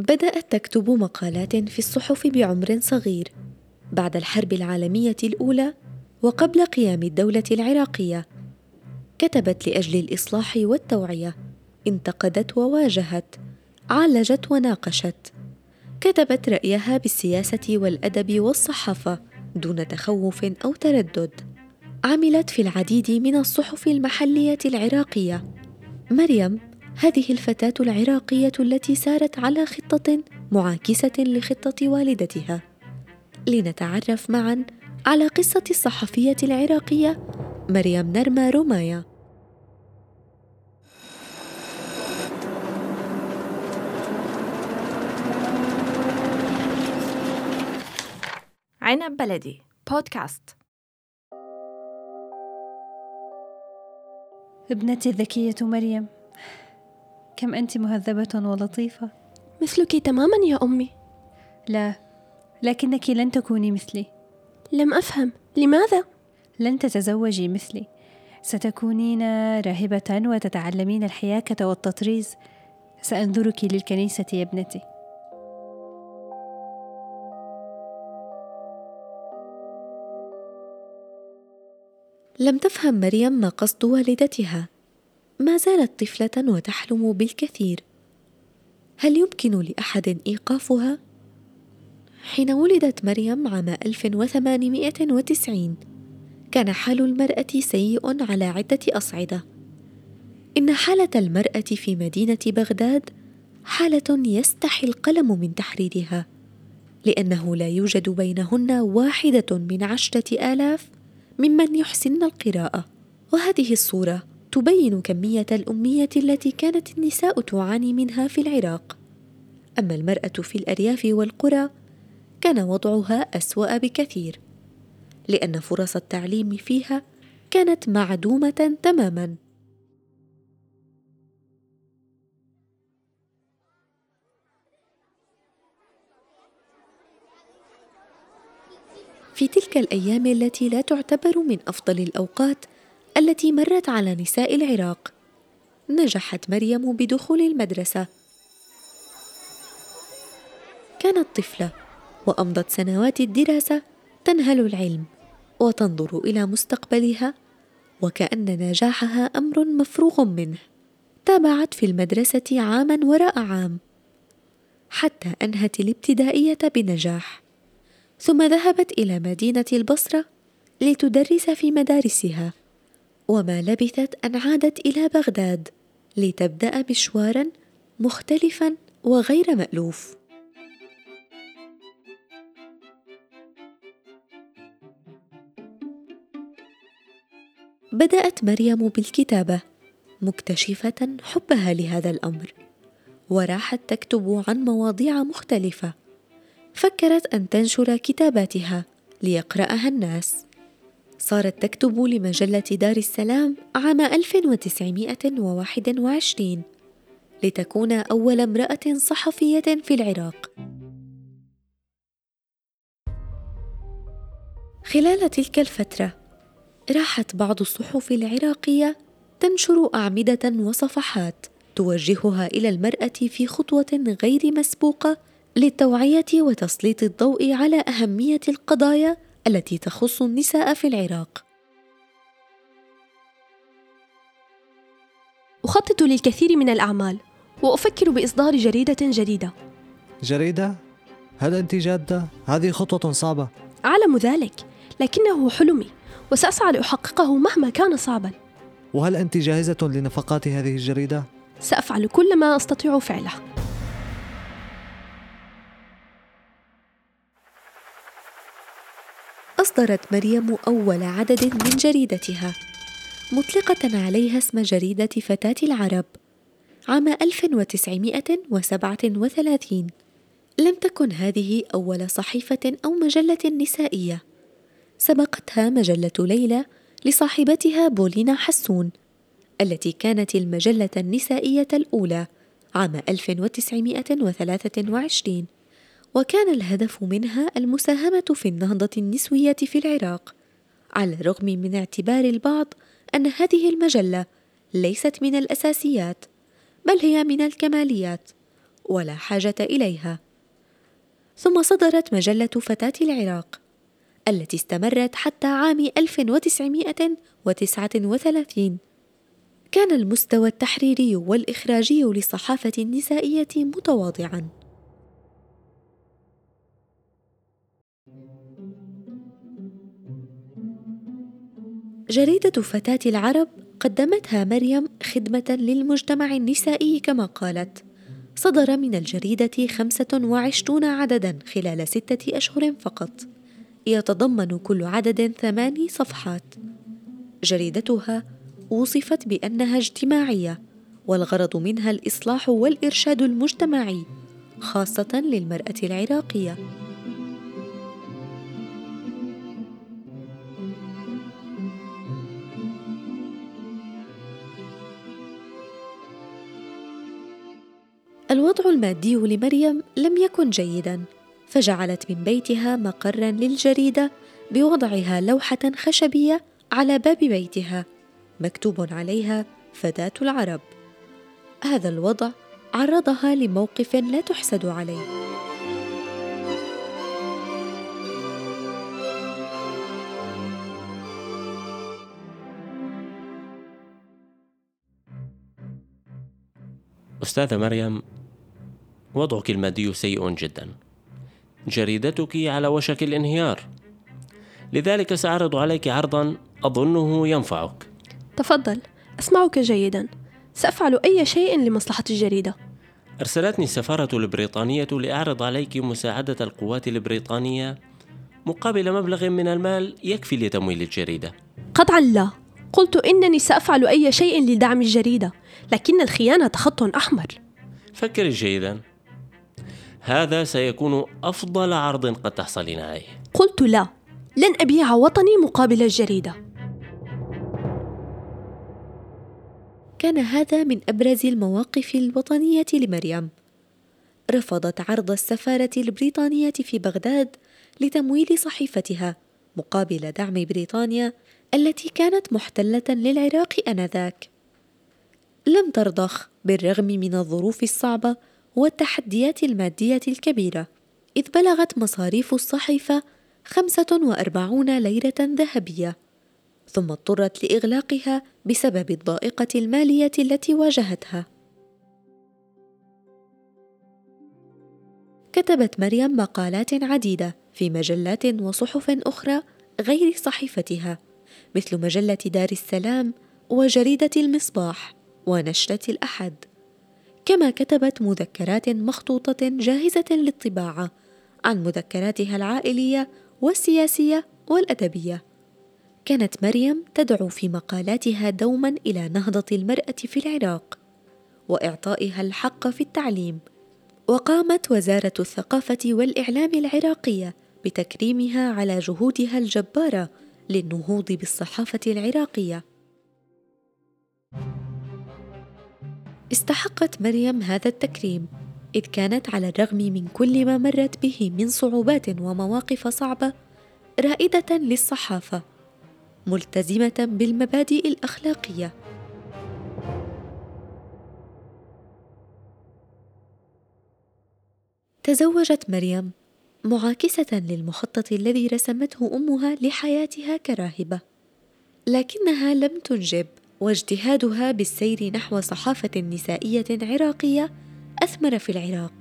بدأت تكتب مقالات في الصحف بعمر صغير بعد الحرب العالمية الأولى وقبل قيام الدولة العراقية. كتبت لأجل الإصلاح والتوعية انتقدت وواجهت عالجت وناقشت. كتبت رأيها بالسياسة والأدب والصحافة دون تخوف أو تردد. عملت في العديد من الصحف المحلية العراقية. مريم هذه الفتاة العراقية التي سارت على خطة معاكسة لخطة والدتها. لنتعرف معا على قصة الصحفية العراقية مريم نرمى رومايا عنب بلدي بودكاست ابنتي الذكية مريم. كم أنت مهذبة ولطيفة؟ مثلك تماما يا أمي. لا لكنك لن تكوني مثلي. لم أفهم. لماذا؟ لن تتزوجي مثلي. ستكونين راهبة وتتعلمين الحياكة والتطريز. سأنذرك للكنيسة يا ابنتي. لم تفهم مريم ما قصد والدتها. ما زالت طفلة وتحلم بالكثير. هل يمكن لأحد إيقافها؟ حين ولدت مريم عام 1890 كان حال المرأة سيء على عدة أصعدة. إن حالة المرأة في مدينة بغداد حالة يستحي القلم من تحريرها، لأنه لا يوجد بينهن واحدة من عشرة آلاف ممن يحسن القراءة، وهذه الصورة تبين كمية الأمية التي كانت النساء تعاني منها في العراق. أما المرأة في الأرياف والقرى كان وضعها أسوأ بكثير لأن فرص التعليم فيها كانت معدومة تماما في تلك الأيام التي لا تعتبر من أفضل الأوقات التي مرت على نساء العراق. نجحت مريم بدخول المدرسة. كانت طفلة وأمضت سنوات الدراسة تنهل العلم وتنظر إلى مستقبلها وكأن نجاحها أمر مفروغ منه. تابعت في المدرسة عاما وراء عام حتى أنهت الابتدائية بنجاح. ثم ذهبت إلى مدينة البصرة لتدرس في مدارسها. وما لبثت أن عادت إلى بغداد لتبدأ مشوارا مختلفا وغير مألوف. بدأت مريم بالكتابة مكتشفة حبها لهذا الأمر وراحت تكتب عن مواضيع مختلفة فكرت أن تنشر كتاباتها ليقرأها الناس. صارت تكتب لمجلة دار السلام عام 1921 لتكون أول امرأة صحفية في العراق. خلال تلك الفترة راحت بعض الصحف العراقية تنشر أعمدة وصفحات توجهها إلى المرأة في خطوة غير مسبوقة للتوعية وتسليط الضوء على أهمية القضايا التي تخص النساء في العراق. أخطط للكثير من الأعمال وأفكر بإصدار جريدة جديدة. جريدة؟ هل انت جادة؟ هذه خطوة صعبة. أعلم ذلك لكنه حلمي وسأسعى لأحققه مهما كان صعبا. وهل أنت جاهزة لنفقات هذه الجريدة؟ سأفعل كل ما أستطيع فعله. أصدرت مريم أول عدد من جريدتها مطلقة عليها اسم جريدة فتاة العرب عام 1937 لم تكن هذه أول صحيفة أو مجلة نسائية. سبقتها مجلة ليلى لصاحبتها بولينا حسون التي كانت المجلة النسائية الأولى عام 1923 وكان الهدف منها المساهمة في النهضة النسوية في العراق على الرغم من اعتبار البعض أن هذه المجلة ليست من الأساسيات بل هي من الكماليات ولا حاجة إليها. ثم صدرت مجلة فتاة العراق التي استمرت حتى عام 1939 كان المستوى التحريري والإخراجي للصحافة النسائية متواضعاً. جريدة فتاة العرب قدمتها مريم خدمة للمجتمع النسائي كما قالت صدر من الجريدة خمسة وعشرون عددا خلال ستة أشهر فقط. يتضمن كل عدد ثماني صفحات. جريدتها وصفت بأنها اجتماعية والغرض منها الإصلاح والإرشاد المجتمعي خاصة للمرأة العراقية. الوضع المادي لمريم لم يكن جيدا فجعلت من بيتها مقرا للجريدة بوضعها لوحة خشبية على باب بيتها مكتوب عليها فتاه العرب. هذا الوضع عرضها لموقف لا تحسد عليه. أستاذة مريم وضعك المادي سيء جدا. جريدتك على وشك الانهيار. لذلك سأعرض عليك عرضا أظنه ينفعك. تفضل أسمعك جيدا. سأفعل أي شيء لمصلحة الجريدة. أرسلتني السفارة البريطانية لأعرض عليك مساعدة القوات البريطانية مقابل مبلغ من المال يكفي لتمويل الجريدة. قطعا لا. قلت إنني سأفعل أي شيء لدعم الجريدة لكن الخيانة خط أحمر. فكري جيدا. هذا سيكون أفضل عرض قد تحصلين عليه قلت لا لن أبيع وطني مقابل الجريدة. كان هذا من أبرز المواقف الوطنية لمريم. رفضت عرض السفارة البريطانية في بغداد لتمويل صحيفتها مقابل دعم بريطانيا التي كانت محتلة للعراق آنذاك. لم ترضخ بالرغم من الظروف الصعبة والتحديات المادية الكبيرة، إذ بلغت مصاريف الصحيفة خمسة وأربعون ليرة ذهبية، ثم اضطرت لإغلاقها بسبب الضائقة المالية التي واجهتها. كتبت مريم مقالات عديدة في مجلات وصحف أخرى غير صحيفتها مثل مجلة دار السلام وجريدة المصباح ونشرة الأحد كما كتبت مذكرات مخطوطة جاهزة للطباعة عن مذكراتها العائلية والسياسية والأدبية كانت مريم تدعو في مقالاتها دوما إلى نهضة المرأة في العراق وإعطائها الحق في التعليم وقامت وزارة الثقافة والإعلام العراقية بتكريمها على جهودها الجبارة للنهوض بالصحافة العراقية. استحقت مريم هذا التكريم إذ كانت على الرغم من كل ما مرت به من صعوبات ومواقف صعبة رائدة للصحافة ملتزمة بالمبادئ الأخلاقية. تزوجت مريم معاكسة للمخطط الذي رسمته أمها لحياتها كراهبة، لكنها لم تنجب، واجتهادها بالسير نحو صحافة نسائية عراقية أثمر في العراق،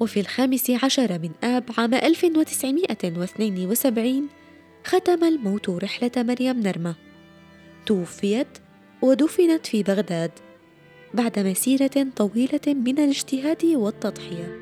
وفي الخامس عشر من آب عام 1972 ختم الموت رحلة مريم نرمة، توفيت ودفنت في بغداد بعد مسيرة طويلة من الاجتهاد والتضحية.